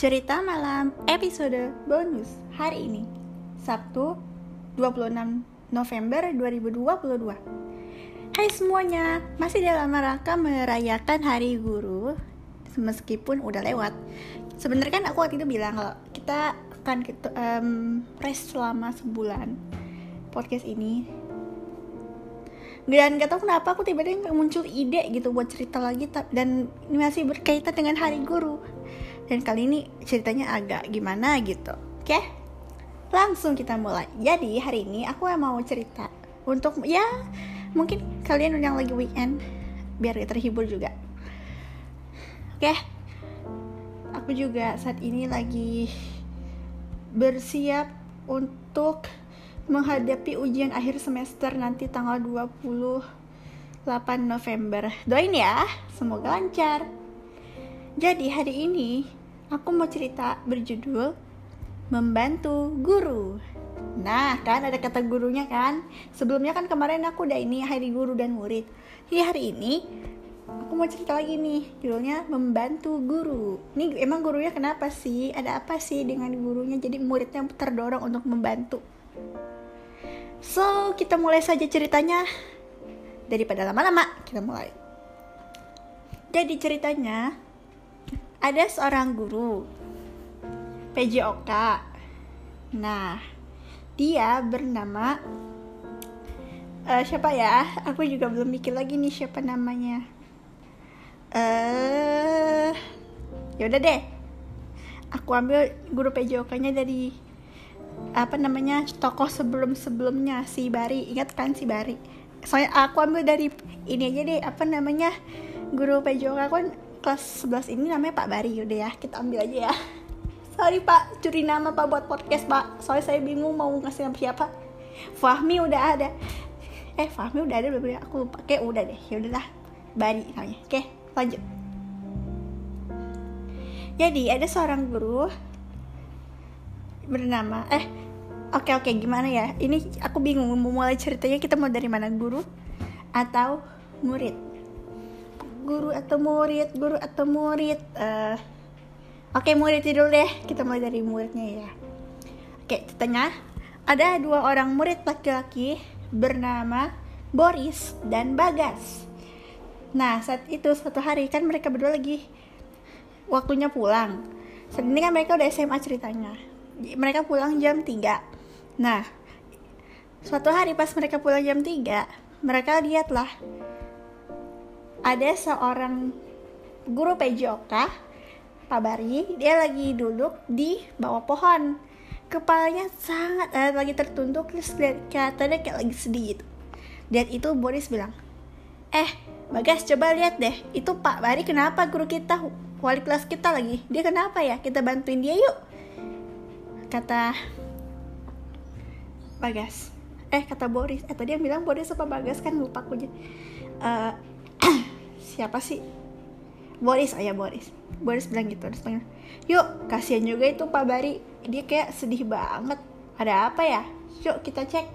Cerita malam episode bonus hari ini Sabtu 26 November 2022 Hai semuanya, masih dalam rangka merayakan hari guru Meskipun udah lewat. Sebenarnya kan aku waktu itu bilang kalau kita akan um, rest selama sebulan Podcast ini. Dan gak tau kenapa aku tiba-tiba muncul ide gitu buat cerita lagi dan ini masih berkaitan dengan hari guru dan kali ini ceritanya agak gimana gitu. Oke? Langsung kita mulai. Jadi hari ini aku mau cerita untuk ya mungkin kalian yang lagi weekend biar terhibur juga. Oke? Aku juga saat ini lagi bersiap untuk menghadapi ujian akhir semester nanti tanggal 28 November. Doain ya, semoga lancar. Jadi hari ini aku mau cerita berjudul Membantu Guru. Nah, kan ada kata gurunya kan? Sebelumnya kan kemarin aku udah ini hari guru dan murid. Jadi hari ini aku mau cerita lagi nih judulnya membantu guru ini emang gurunya kenapa sih ada apa sih dengan gurunya jadi muridnya terdorong untuk membantu So, kita mulai saja ceritanya. Daripada lama-lama, kita mulai. Jadi ceritanya, ada seorang guru, PJOK. Nah, dia bernama uh, siapa ya? Aku juga belum mikir lagi nih siapa namanya. Eh, uh, yaudah deh. Aku ambil guru PJOK-nya dari apa namanya tokoh sebelum sebelumnya si Bari ingat kan si Bari soalnya aku ambil dari ini aja deh apa namanya guru PJOK kan kelas 11 ini namanya Pak Bari. Udah ya kita ambil aja ya. Sorry Pak. Curi nama Pak buat podcast Pak. Soalnya saya bingung mau ngasih nama siapa. Fahmi udah ada. Eh Fahmi udah ada belum ya? Aku kayak udah deh. Ya udahlah Bari namanya. Oke lanjut. Jadi ada seorang guru bernama eh oke oke. Gimana ya? Ini aku bingung mau mulai ceritanya kita mau dari mana? Guru atau murid guru atau murid guru atau murid uh, oke murid dulu deh. Kita mulai dari muridnya ya. Oke ceritanya ada dua orang murid laki-laki bernama Boris dan Bagas. Nah saat itu suatu hari kan mereka berdua lagi waktunya pulang. Saat ini kan mereka udah SMA ceritanya. Mereka pulang jam 3 nah suatu hari pas mereka pulang jam 3 mereka lihatlah ada seorang guru PJOK Pak Bari. Dia lagi duduk di bawah pohon. Kepalanya sangat eh, lagi tertunduk terus katanya kayak lagi sedih gitu. Dan itu Boris bilang eh Bagas coba lihat deh itu Pak Bari kenapa guru kita wali kelas kita lagi? Dia kenapa ya? Kita bantuin dia yuk. Kata Bagas eh kata Boris eh tadi yang bilang Boris apa Bagas kan lupa aku uh, siapa sih? Boris ayah Boris. Boris bilang gitu terus pengen yuk kasihan juga itu Pak Bari. Dia kayak sedih banget. Ada apa ya? Yuk kita cek.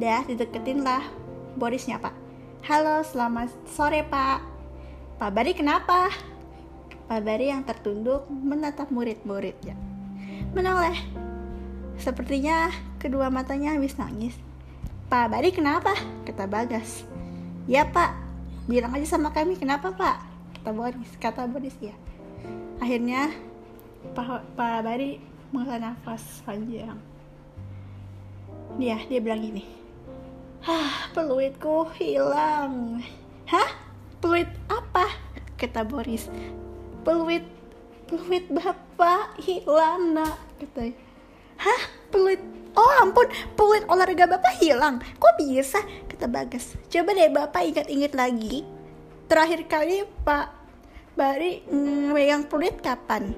Dah dideketin lah Borisnya Pak. Halo selamat sore Pak. Pak Bari kenapa? Pak Bari yang tertunduk menatap murid-muridnya. Menoleh. Sepertinya kedua matanya habis nangis. Pak Bari kenapa? Kata Bagas. Ya pak, bilang aja sama kami kenapa pak? Kata Boris, kata Boris ya. Akhirnya Pak, Pak Bari menghela nafas panjang. Dia, dia bilang gini. Hah, peluitku hilang. Hah? Peluit apa? Kata Boris. Peluit peluit bapak hilang nak katanya hah peluit oh ampun peluit olahraga bapak hilang. Kok bisa? Kata bagas. Coba deh bapak ingat-ingat lagi. Terakhir kali pak Bari megang peluit kapan?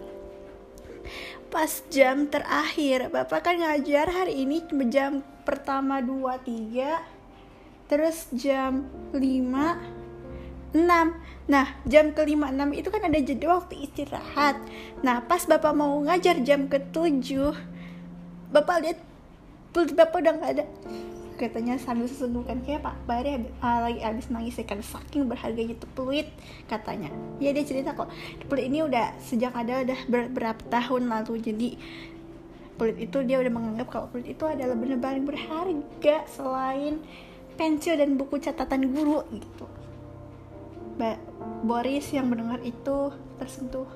Pas jam terakhir. Bapak kan ngajar hari ini jam pertama dua tiga terus jam lima 6 Nah jam ke 5 6 itu kan ada jeda waktu istirahat. Nah pas bapak mau ngajar jam ke 7 Bapak lihat Bapak udah gak ada. Katanya sambil sesungguhkan kayak Pak Bari uh, lagi habis nangis ya kan saking berharganya itu peluit katanya. Ya dia cerita kok peluit ini udah sejak ada udah ber berapa tahun lalu. Jadi peluit itu dia udah menganggap kalau peluit itu adalah benar-benar berharga selain pensil dan buku catatan guru gitu. Ba Boris yang mendengar itu tersentuh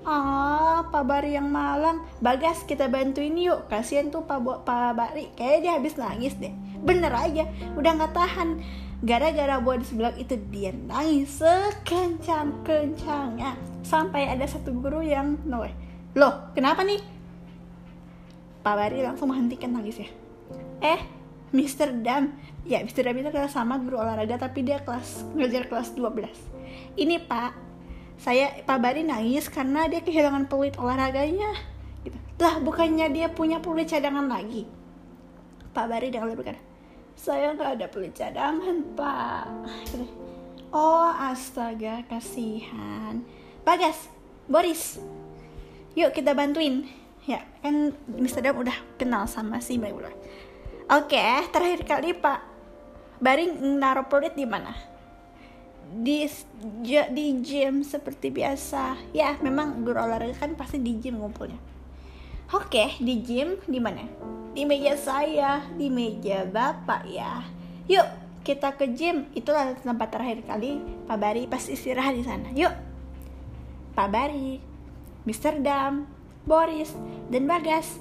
Ah, Pak Bari yang malang. Bagas, kita bantuin yuk. Kasihan tuh Pak, Pak Bari. Kayaknya dia habis nangis deh. Bener aja, udah nggak tahan. Gara-gara buat di sebelah itu dia nangis sekencang-kencangnya. Sampai ada satu guru yang noe. Loh, kenapa nih? Pak Bari langsung menghentikan nangisnya. Eh, Mr. Dam. Ya, Mr. Dam itu sama guru olahraga tapi dia kelas ngajar kelas 12. Ini Pak, saya Pak Bari nangis karena dia kehilangan peluit olahraganya gitu. lah bukannya dia punya peluit cadangan lagi Pak Bari dengan berkata saya nggak ada peluit cadangan Pak gitu. oh astaga kasihan Bagas Boris yuk kita bantuin ya kan Mr. Dam udah kenal sama si mereka oke terakhir kali Pak Bari naruh peluit di mana di di gym seperti biasa. Ya memang guru olahraga kan pasti di gym ngumpulnya. Oke di gym di mana? Di meja saya di meja bapak ya. Yuk kita ke gym. Itulah tempat terakhir kali Pak Bari pas istirahat di sana. Yuk. Pak Bari Mr. Dam Boris dan Bagas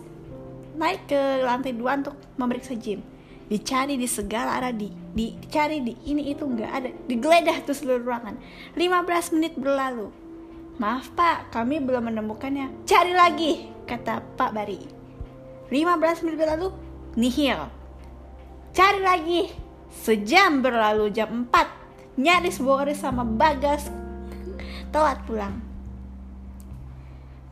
naik ke lantai dua untuk memeriksa gym dicari di segala arah di, dicari di ini itu nggak ada. Digeledah tuh seluruh ruangan. 15 menit berlalu. Maaf pak kami belum menemukannya. Cari lagi kata pak Bari. 15 menit berlalu nihil. Cari lagi. Sejam berlalu jam 4 nyaris Boris sama Bagas telat pulang.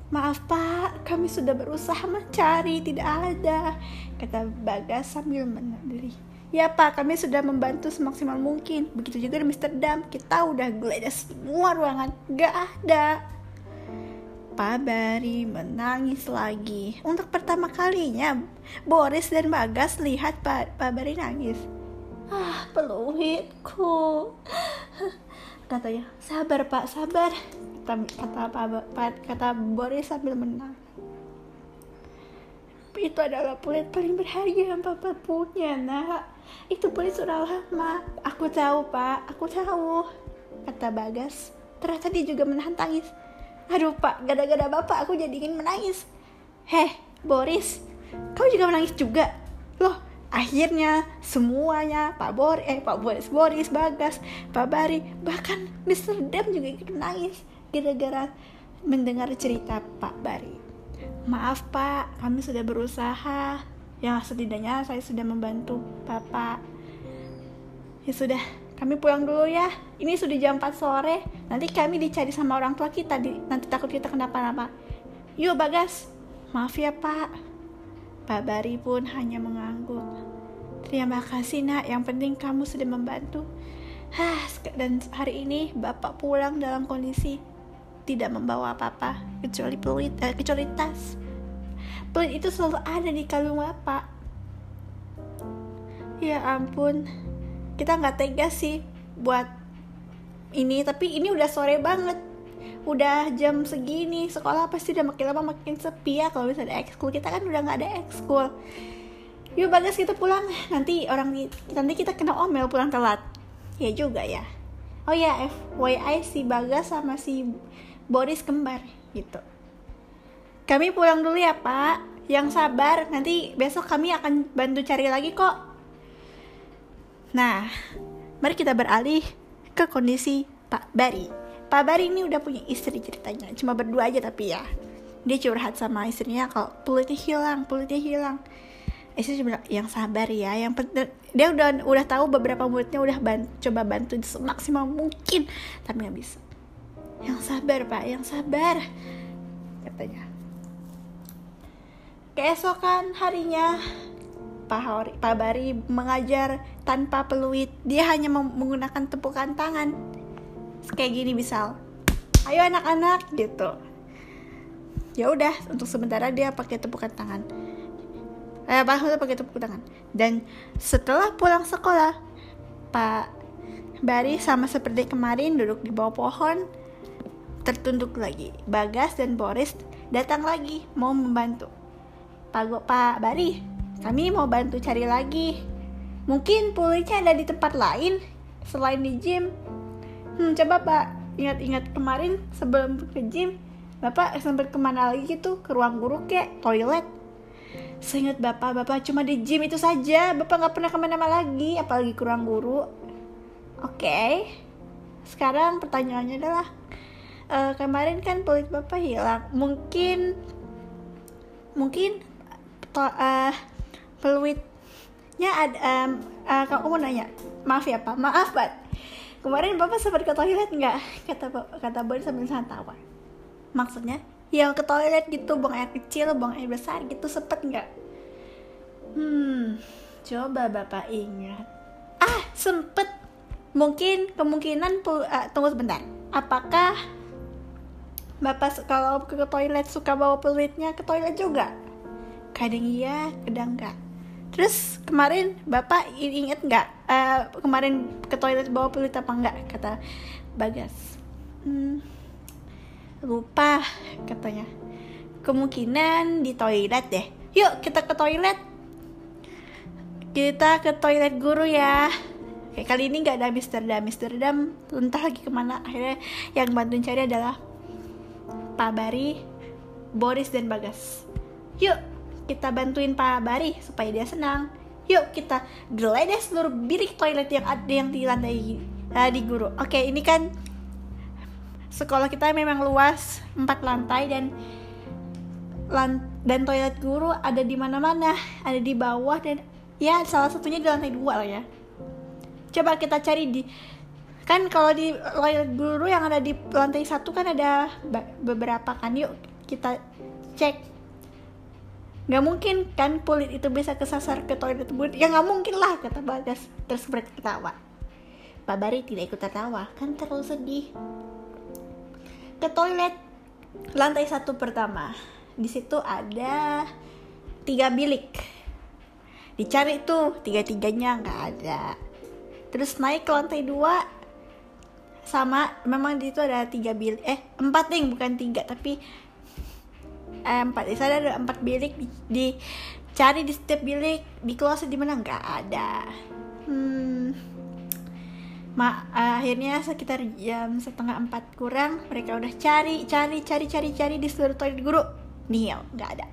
Maaf pak, kami sudah berusaha mencari, tidak ada Kata Bagas sambil menadiri Ya pak, kami sudah membantu semaksimal mungkin. Begitu juga di Mr. Dam, kita udah geledah semua ruangan. Gak ada. Pak Bari menangis lagi. Untuk pertama kalinya Boris dan Bagas lihat Pak, Pak Bari nangis. Ah, peluitku. Katanya, sabar pak, sabar. Kata kata apa kata Boris sambil menang itu adalah kulit paling berharga yang papa punya nak. Itu kulit sudah lama aku tahu pak. Aku tahu. Kata Bagas ternyata dia juga menahan tangis. Aduh pak. Gara-gara bapak aku jadi ingin menangis. Heh Boris. Kau juga menangis juga? Loh akhirnya semuanya Pak Bor eh Pak Boris Boris Bagas Pak Bari bahkan Mr. Dem juga ikut menangis. Gara-gara mendengar cerita Pak Bari. Maaf Pak, kami sudah berusaha. Ya setidaknya saya sudah membantu Bapak. Ya sudah, kami pulang dulu ya. Ini sudah jam 4 sore. Nanti kami dicari sama orang tua kita. Nanti takut kita kenapa-napa. Yuk Bagas. Maaf ya Pak. Pak Bari pun hanya mengangguk. Terima kasih nak, yang penting kamu sudah membantu. Hah, dan hari ini Bapak pulang dalam kondisi tidak membawa apa-apa kecuali peluit eh, kecuali tas. Peluit itu selalu ada di kalung bapak. Ya ampun kita nggak tega sih buat ini tapi ini udah sore banget. Udah jam segini sekolah pasti udah makin lama makin sepi ya kalau bisa ada ekskul. Kita kan udah nggak ada ekskul. Yuk bagas kita pulang. Nanti orang nanti kita kena omel pulang telat. Ya juga ya. Oh ya FYI si bagas sama si Boris kembar gitu. Kami pulang dulu ya pak, yang sabar, nanti besok kami akan bantu cari lagi kok. Nah, mari kita beralih ke kondisi Pak Bari. Pak Bari ini udah punya istri ceritanya, cuma berdua aja tapi ya. Dia curhat sama istrinya kalau pulitnya hilang, pulitnya hilang. Istri bilang yang sabar ya, yang dia udah udah tahu beberapa muridnya udah ban coba bantu semaksimal mungkin, tapi nggak bisa yang sabar pak yang sabar katanya. Keesokan harinya Pak, Hori, Pak Bari mengajar tanpa peluit. Dia hanya menggunakan tepukan tangan. Kayak gini misal ayo anak-anak gitu. Ya udah untuk sementara dia pakai tepukan tangan. Eh langsung pakai tepuk tangan. Dan setelah pulang sekolah Pak Bari sama seperti kemarin duduk di bawah pohon tertunduk lagi. Bagas dan Boris datang lagi mau membantu. Pak Pak Bari kami mau bantu cari lagi. Mungkin pulihnya ada di tempat lain selain di gym. Hmm, coba Pak ingat-ingat kemarin sebelum ke gym Bapak sempat ke mana lagi gitu ke ruang guru kek? Toilet? Seingat bapak, bapak cuma di gym itu saja. Bapak nggak pernah ke mana-mana lagi, apalagi kurang guru. Oke, okay. sekarang pertanyaannya adalah uh, kemarin kan peluit bapak hilang. Mungkin, mungkin uh, peluitnya ada. Um, uh, kamu mau nanya, maaf ya pak, maaf pak. Kemarin bapak sempat ke toilet nggak? Kata kata boy sambil santawa. Maksudnya, yang ke toilet gitu buang air kecil buang air besar gitu sepet nggak hmm coba bapak ingat ah sempet mungkin kemungkinan uh, tunggu sebentar apakah bapak kalau ke toilet suka bawa peluitnya ke toilet juga. Kadang iya kadang enggak terus kemarin bapak inget nggak uh, kemarin ke toilet bawa peluit apa enggak kata bagas. Hmm, lupa katanya. Kemungkinan di toilet deh. Yuk kita ke toilet. Kita ke toilet guru ya. Kayak kali ini nggak ada Mister Dam. Mister Dam entah lagi ke mana. Akhirnya yang bantuin cari adalah Pak Bari Boris dan Bagas. Yuk kita bantuin Pak Bari supaya dia senang. Yuk kita geledah seluruh bilik toilet yang ada yang di lantai uh, di guru. Oke ini kan sekolah kita memang luas empat lantai dan dan toilet guru ada di mana-mana ada di bawah dan ya salah satunya di lantai dua lah ya. Coba kita cari di kan kalau di toilet guru yang ada di lantai satu kan ada beberapa kan yuk kita cek. Nggak mungkin kan kulit itu bisa kesasar ke toilet guru ya nggak mungkin lah kata bagas. Terus mereka ketawa Pak Bari tidak ikut tertawa kan terlalu sedih. Ke toilet lantai satu pertama. Di situ ada tiga bilik. Dicari tuh tiga tiganya nggak ada. Terus naik ke lantai dua sama memang di situ ada tiga bilik eh empat nih bukan tiga tapi eh, empat. Di sana ada empat bilik di, di cari di setiap bilik di closet di mana? Nggak ada. Hmm. Ma, akhirnya sekitar jam setengah empat kurang mereka udah cari cari cari cari cari di seluruh toilet guru. Nihil nggak ada.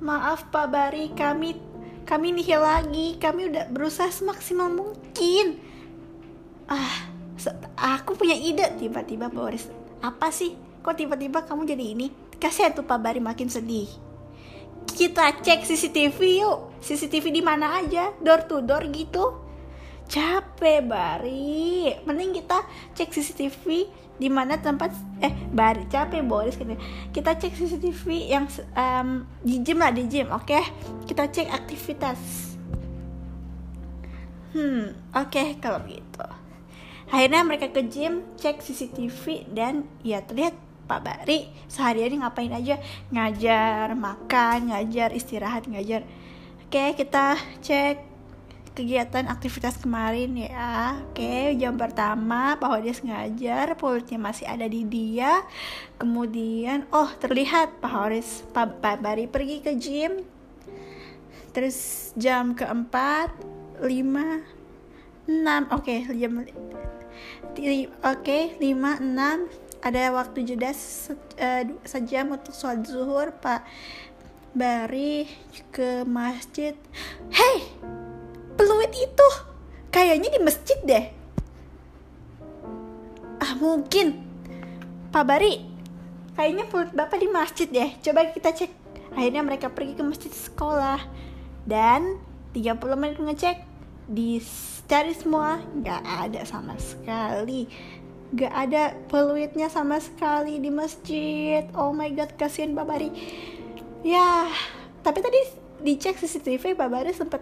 Maaf Pak Bari kami kami nihil lagi. Kami udah berusaha semaksimal mungkin. Ah aku punya ide tiba-tiba Boris apa sih? Kok tiba-tiba kamu jadi ini? Kasih tuh Pak Bari makin sedih. Kita cek CCTV yuk. CCTV di mana aja? Door to door gitu. Capek Bari. Mending kita cek CCTV di mana tempat eh Bari capek Boris kita kita cek CCTV yang um, di gym lah di gym oke? Okay? kita cek aktivitas. Hmm oke okay, kalau gitu akhirnya mereka ke gym cek CCTV dan ya terlihat Pak Bari sehari-hari ngapain aja. Ngajar makan ngajar istirahat ngajar. Oke kita cek kegiatan aktivitas kemarin ya. Oke jam pertama Pak Hodes ngajar Pulutnya masih ada di dia. Kemudian Oh terlihat Pak Hodes Pak, Pak Bari pergi ke gym. Terus jam keempat Lima Enam Oke jam Oke lima enam. Ada waktu jeda se, uh, sejam untuk sholat zuhur Pak Bari ke masjid. Hei peluit itu kayaknya di masjid deh. Ah mungkin. Pak Bari kayaknya peluit bapak di masjid deh. Coba kita cek. Akhirnya mereka pergi ke masjid sekolah. Dan 30 menit ngecek dicari semua nggak ada sama sekali. Nggak ada peluitnya sama sekali di masjid. Oh my god kasihan Bari. Ya tapi tadi dicek CCTV Bari sempat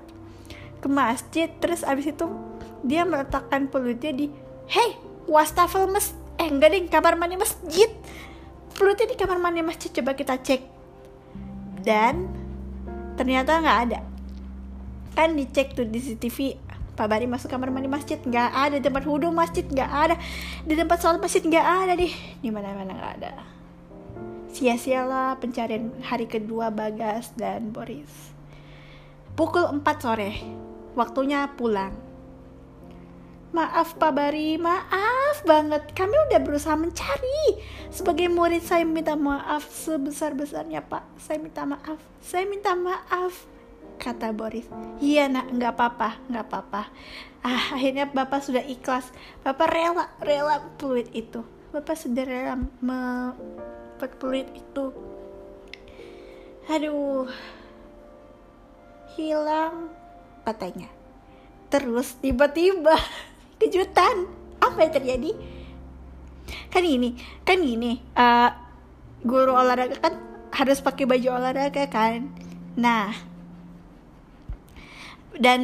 ke masjid. Terus abis itu dia meletakkan pelutnya di hey wastafel mes eh enggak deh kamar mandi masjid. Pelutnya di kamar mandi masjid coba kita cek. Dan ternyata nggak ada. Kan dicek tuh di CCTV Pak Bari masuk kamar mandi masjid nggak ada di tempat wudhu masjid nggak ada di tempat sholat masjid nggak ada deh di mana mana nggak ada sia-sialah pencarian hari kedua Bagas dan Boris pukul 4 sore waktunya pulang Maaf Pak Bari, maaf banget. Kami udah berusaha mencari. Sebagai murid saya minta maaf sebesar-besarnya Pak. Saya minta maaf. Saya minta maaf. Kata Boris. Iya nak, nggak apa-apa, nggak apa-apa. Ah, akhirnya Bapak sudah ikhlas. Bapak rela, rela peluit itu. Bapak sudah rela peluit itu. Aduh. Hilang katanya. Terus tiba-tiba kejutan apa yang terjadi kan ini kan ini uh, guru olahraga kan harus pakai baju olahraga kan nah dan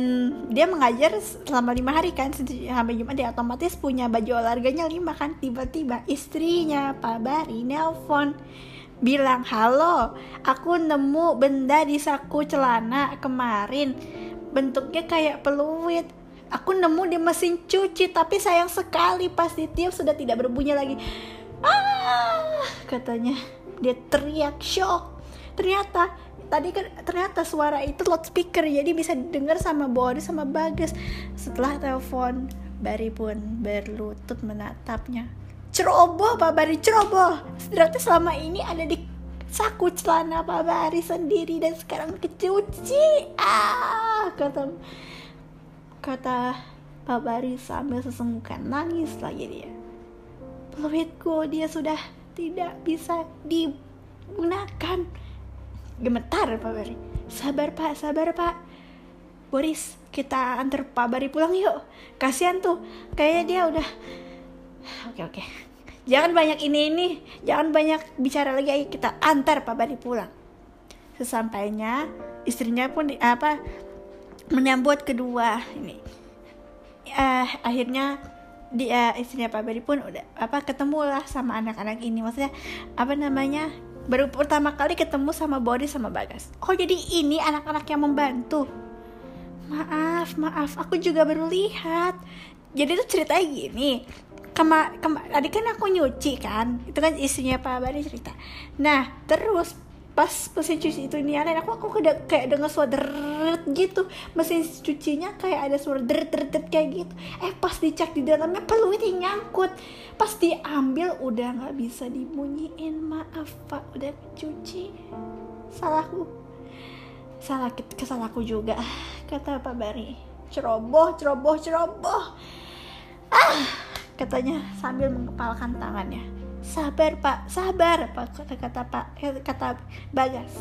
dia mengajar selama lima hari kan sampai Jumat dia otomatis punya baju olahraganya lima kan tiba-tiba istrinya Pak Bari nelpon bilang halo aku nemu benda di saku celana kemarin bentuknya kayak peluit Aku nemu di mesin cuci tapi sayang sekali pas ditiup sudah tidak berbunyi lagi. Ah, katanya. Dia teriak shock. Ternyata tadi kan ternyata suara itu loudspeaker jadi bisa didengar sama Boris sama Bagas. Setelah telepon, Bari pun berlutut menatapnya. Ceroboh Pak Bari, ceroboh. Ternyata selama ini ada di saku celana Pak Bari sendiri dan sekarang kecuci. Ah, kata kata Pak Bari sambil sesenggukan nangis lagi dia. Peluitku dia sudah tidak bisa digunakan. Gemetar Pak Bari. Sabar Pak, sabar Pak. Boris, kita antar Pak Bari pulang yuk. Kasihan tuh, kayaknya dia udah. Oke oke. Jangan banyak ini ini, jangan banyak bicara lagi. Ayo kita antar Pak Bari pulang. Sesampainya istrinya pun di, apa menyambut kedua ini uh, akhirnya dia uh, istrinya Pak Beri pun udah apa ketemu lah sama anak-anak ini maksudnya apa namanya baru pertama kali ketemu sama Boris sama Bagas. Oh jadi ini anak-anak yang membantu? Maaf maaf. Aku juga baru lihat. Jadi itu ceritanya gini. Kema, kema tadi kan aku nyuci kan? Itu kan istrinya Pak Bari cerita. Nah terus pas mesin cuci itu ini aneh aku aku kayak kayak dengar suara deret gitu. Mesin cucinya kayak ada suara deret deret kayak gitu. Eh pas dicek di dalamnya peluitnya nyangkut. Pas diambil udah nggak bisa dibunyiin maaf pak udah cuci. Salahku. Salah kesalahku juga kata Pak Bari. Ceroboh ceroboh ceroboh. Ah katanya sambil mengepalkan tangannya sabar pak sabar pak kata kata pak kata bagas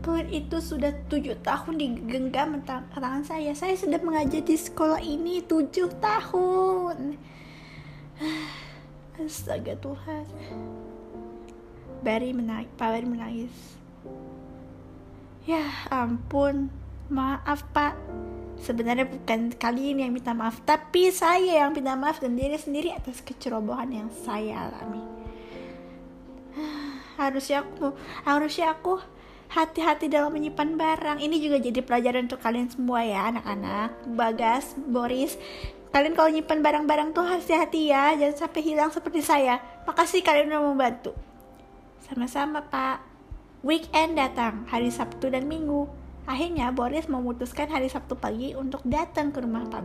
Peluit itu sudah tujuh tahun digenggam tangan saya. Saya sudah mengajar di sekolah ini tujuh tahun. Astaga Tuhan. Barry menangis, Pak Barry menangis. Ya ampun, maaf Pak sebenarnya bukan kali ini yang minta maaf tapi saya yang minta maaf dan diri sendiri atas kecerobohan yang saya alami. Harusnya aku harusnya aku hati-hati dalam menyimpan barang. Ini juga jadi pelajaran untuk kalian semua ya anak-anak. Bagas Boris kalian kalau nyimpan barang-barang tuh hati-hati ya. Jangan sampai hilang seperti saya. Makasih kalian udah membantu. Sama-sama pak. Weekend datang hari Sabtu dan Minggu Akhirnya Boris memutuskan hari Sabtu pagi untuk datang ke rumah Pak,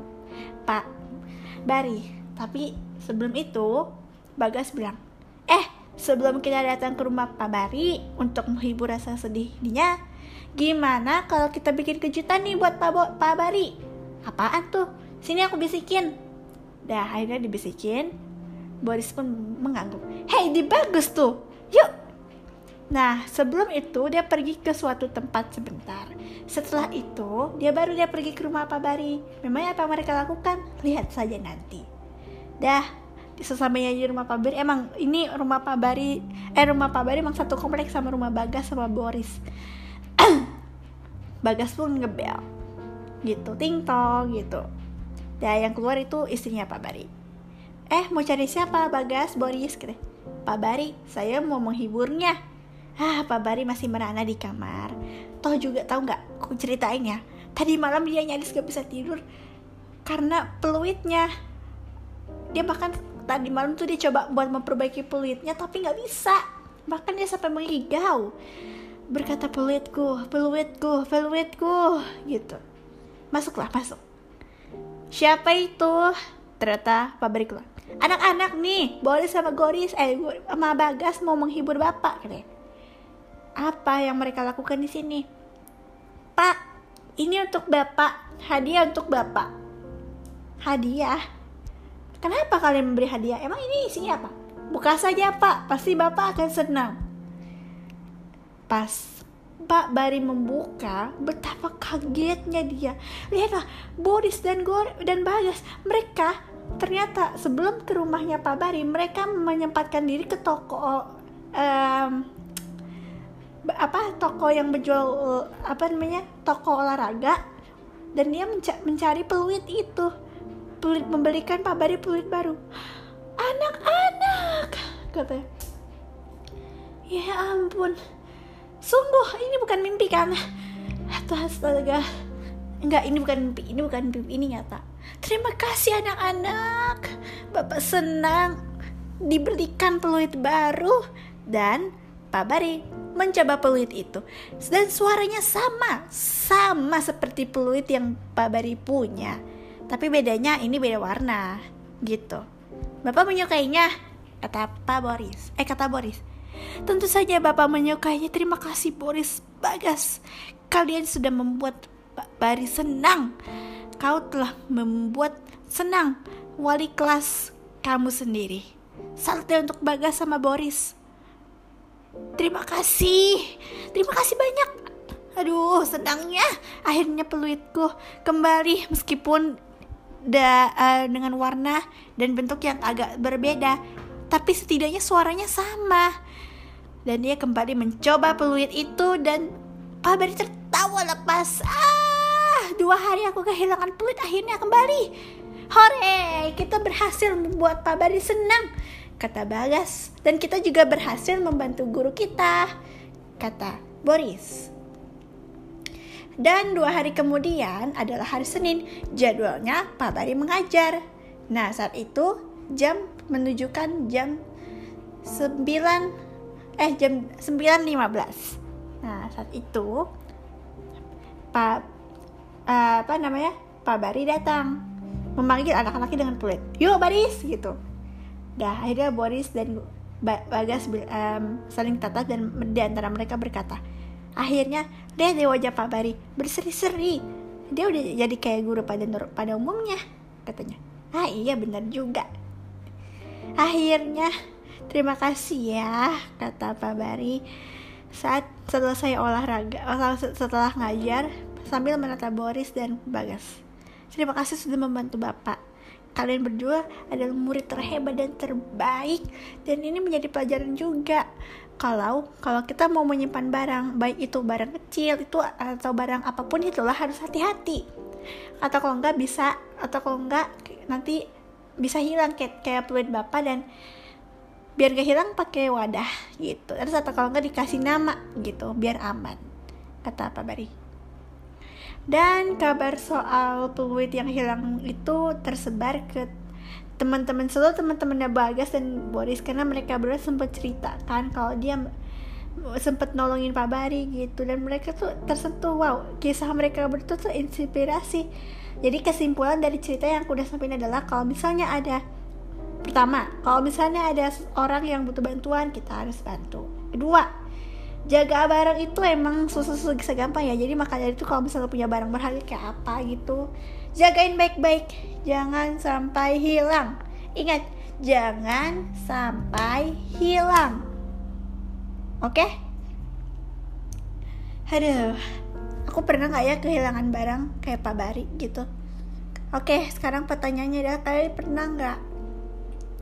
Pak Bari. Tapi sebelum itu, Bagas bilang, Eh, sebelum kita datang ke rumah Pak Bari untuk menghibur rasa sedihnya, gimana kalau kita bikin kejutan nih buat Pak, Bo Pak Bari? Apaan tuh? Sini aku bisikin. Dah, akhirnya dibisikin. Boris pun mengangguk. Hei, di bagus tuh. Yuk, Nah, sebelum itu dia pergi ke suatu tempat sebentar. Setelah itu, dia baru dia pergi ke rumah Pak Bari. Memangnya apa mereka lakukan? Lihat saja nanti. Dah, sesamanya di rumah Pak Bari, emang ini rumah Pak Bari, eh rumah Pak Bari emang satu kompleks sama rumah Bagas sama Boris. Bagas pun ngebel. Gitu, ting tong gitu. Dan yang keluar itu istrinya Pak Bari. Eh, mau cari siapa? Bagas, Boris, gitu. Pak Bari, saya mau menghiburnya ah Pak Bari masih merana di kamar. Toh juga tahu nggak? Aku ceritain ya. Tadi malam dia nyaris gak bisa tidur karena peluitnya. Dia bahkan tadi malam tuh dia coba buat memperbaiki peluitnya tapi nggak bisa. Bahkan dia sampai mengigau berkata peluitku peluitku peluitku gitu. Masuklah masuk. Siapa itu? Ternyata Pak Bari keluar. Anak-anak nih Boris sama Goris eh sama Bagas mau menghibur bapak katanya apa yang mereka lakukan di sini? Pak ini untuk bapak. Hadiah untuk bapak. Hadiah? Kenapa kalian memberi hadiah? Emang ini isinya apa? Buka saja pak. Pasti bapak akan senang. Pas Pak Bari membuka, betapa kagetnya dia. Lihatlah, Boris dan Gor dan Bagas, mereka ternyata sebelum ke rumahnya Pak Bari, mereka menyempatkan diri ke toko um, apa toko yang menjual apa namanya toko olahraga dan dia menca mencari peluit itu. Peluit membelikan Pak Bari peluit baru. Anak-anak katanya. Ya ampun. Sungguh ini bukan mimpi kan? Atau astaga. Enggak ini bukan mimpi ini bukan mimpi ini nyata. Terima kasih anak-anak. Bapak senang diberikan peluit baru dan Pak Bari mencoba peluit itu dan suaranya sama sama seperti peluit yang Pak Bari punya tapi bedanya ini beda warna gitu Bapak menyukainya kata Pak Boris eh kata Boris Tentu saja Bapak menyukainya. Terima kasih Boris Bagas. Kalian sudah membuat Bari senang. Kau telah membuat senang wali kelas kamu sendiri. Salte untuk Bagas sama Boris. Terima kasih. Terima kasih banyak. Aduh, senangnya akhirnya peluitku kembali meskipun da, uh, dengan warna dan bentuk yang agak berbeda, tapi setidaknya suaranya sama dan dia kembali mencoba peluit itu dan Pak tertawa lepas. Ah, dua hari aku kehilangan peluit akhirnya kembali. Hore, kita berhasil membuat Pak senang, kata Bagas. Dan kita juga berhasil membantu guru kita, kata Boris. Dan dua hari kemudian adalah hari Senin, jadwalnya Pak Bari mengajar. Nah, saat itu jam menunjukkan jam 9 eh jam 9.15 nah saat itu Pak uh, apa namanya Pak Bari datang memanggil anak-anaknya dengan peluit yuk Baris gitu dah akhirnya Boris dan Bagas um, saling tatap dan di antara mereka berkata akhirnya lihat di wajah Pak Bari berseri-seri dia udah jadi kayak guru pada pada umumnya katanya ah iya benar juga akhirnya Terima kasih ya, kata Pak Bari saat selesai olahraga, setelah ngajar sambil menata Boris dan Bagas. Terima kasih sudah membantu Bapak. Kalian berdua adalah murid terhebat dan terbaik dan ini menjadi pelajaran juga. Kalau kalau kita mau menyimpan barang, baik itu barang kecil itu atau barang apa pun itulah harus hati-hati. Atau kalau enggak bisa atau kalau enggak nanti bisa hilang kayak kayak peluit Bapak dan biar gak hilang pakai wadah gitu terus atau kalau nggak dikasih nama gitu biar aman kata Pak Bari dan kabar soal peluit yang hilang itu tersebar ke teman-teman seluruh teman-temannya Bagas dan Boris. Karena mereka berdua sempat ceritakan kalau dia sempat nolongin Pak Bari gitu. Dan mereka tuh tersentuh. Wow kisah mereka berdua tuh inspirasi. Jadi kesimpulan dari cerita yang aku udah sampaikan adalah kalau misalnya ada Pertama, kalau misalnya ada orang yang butuh bantuan, kita harus bantu. Kedua, jaga barang itu emang susah-susah segampang ya. Jadi makanya itu kalau misalnya punya barang berharga kayak apa gitu, jagain baik-baik. Jangan sampai hilang. Ingat, jangan sampai hilang. Oke? Okay? Aduh, aku pernah nggak ya kehilangan barang kayak Pak Bari gitu? Oke, sekarang pertanyaannya adalah kalian pernah nggak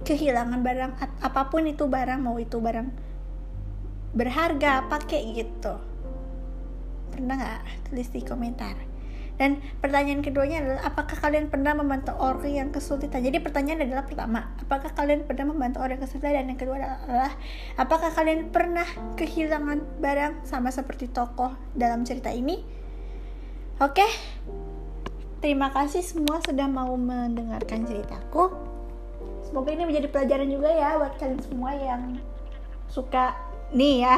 kehilangan barang apa pun itu barang mau itu barang berharga pakai gitu. Pernah nggak tulis di komentar? Dan pertanyaan keduanya adalah apakah kalian pernah membantu orang yang kesulitan? Jadi pertanyaan adalah pertama apakah kalian pernah membantu orang yang kesulitan? Dan yang kedua adalah apakah kalian pernah kehilangan barang sama seperti tokoh dalam cerita ini oke? Terima kasih semua sudah mau mendengarkan ceritaku. Semoga ini menjadi pelajaran juga ya buat kalian semua yang suka nih ya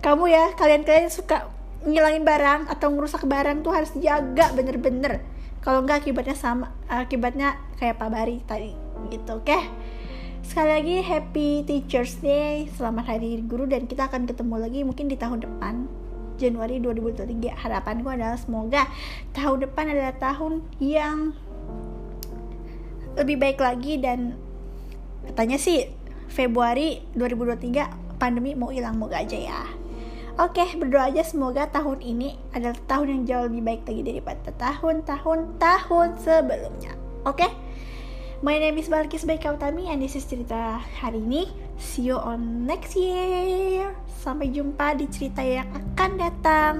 kamu ya kalian-kalian suka ngilangin barang atau ngerusak barang tuh harus dijaga bener-bener. Kalau enggak akibatnya sama akibatnya kayak Pak Bari tadi gitu oke? Okay? sekali lagi happy Teachers Day. Selamat hari guru dan kita akan ketemu lagi mungkin di tahun depan. Januari 2023 harapanku adalah semoga tahun depan adalah tahun yang lebih baik lagi dan katanya sih Februari 2023 pandemi mau hilang moga aja ya Oke, berdoa aja semoga tahun ini adalah tahun yang jauh lebih baik lagi daripada tahun-tahun tahun sebelumnya. Oke? My name is Balkis Baik Kautami and this is cerita hari ini. See you on next year. Sampai jumpa di cerita yang akan datang.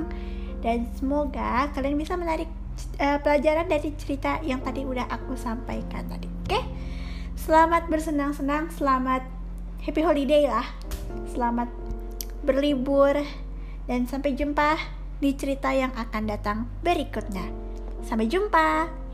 Dan semoga kalian bisa menarik uh, pelajaran dari cerita yang tadi udah aku sampaikan tadi. Oke? Selamat bersenang-senang, selamat happy holiday lah. Selamat berlibur dan sampai jumpa di cerita yang akan datang berikutnya. Sampai jumpa.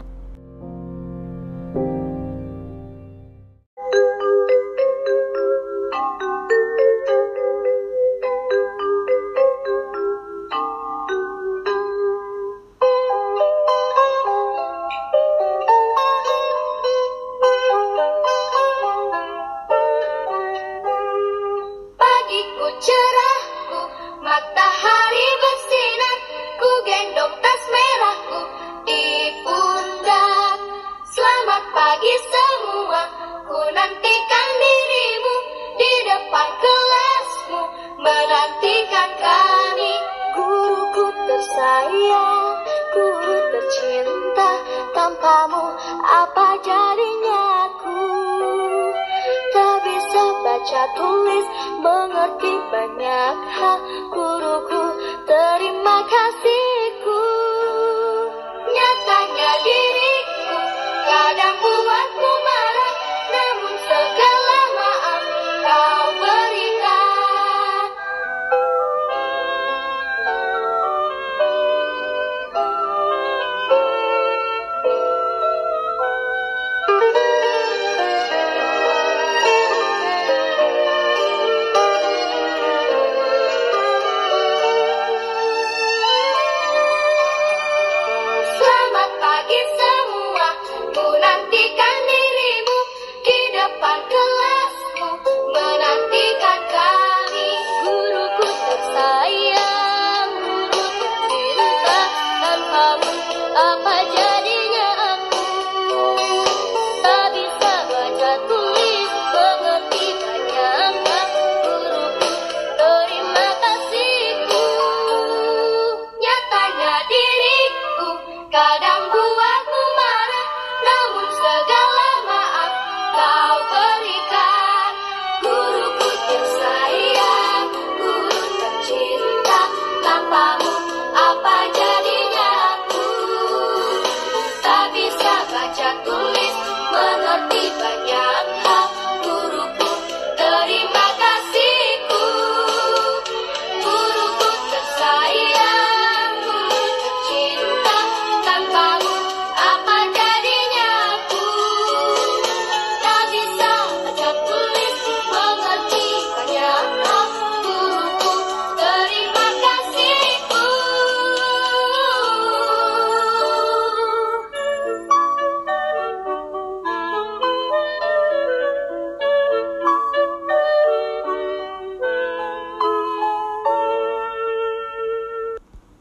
segala maaf kau berikan.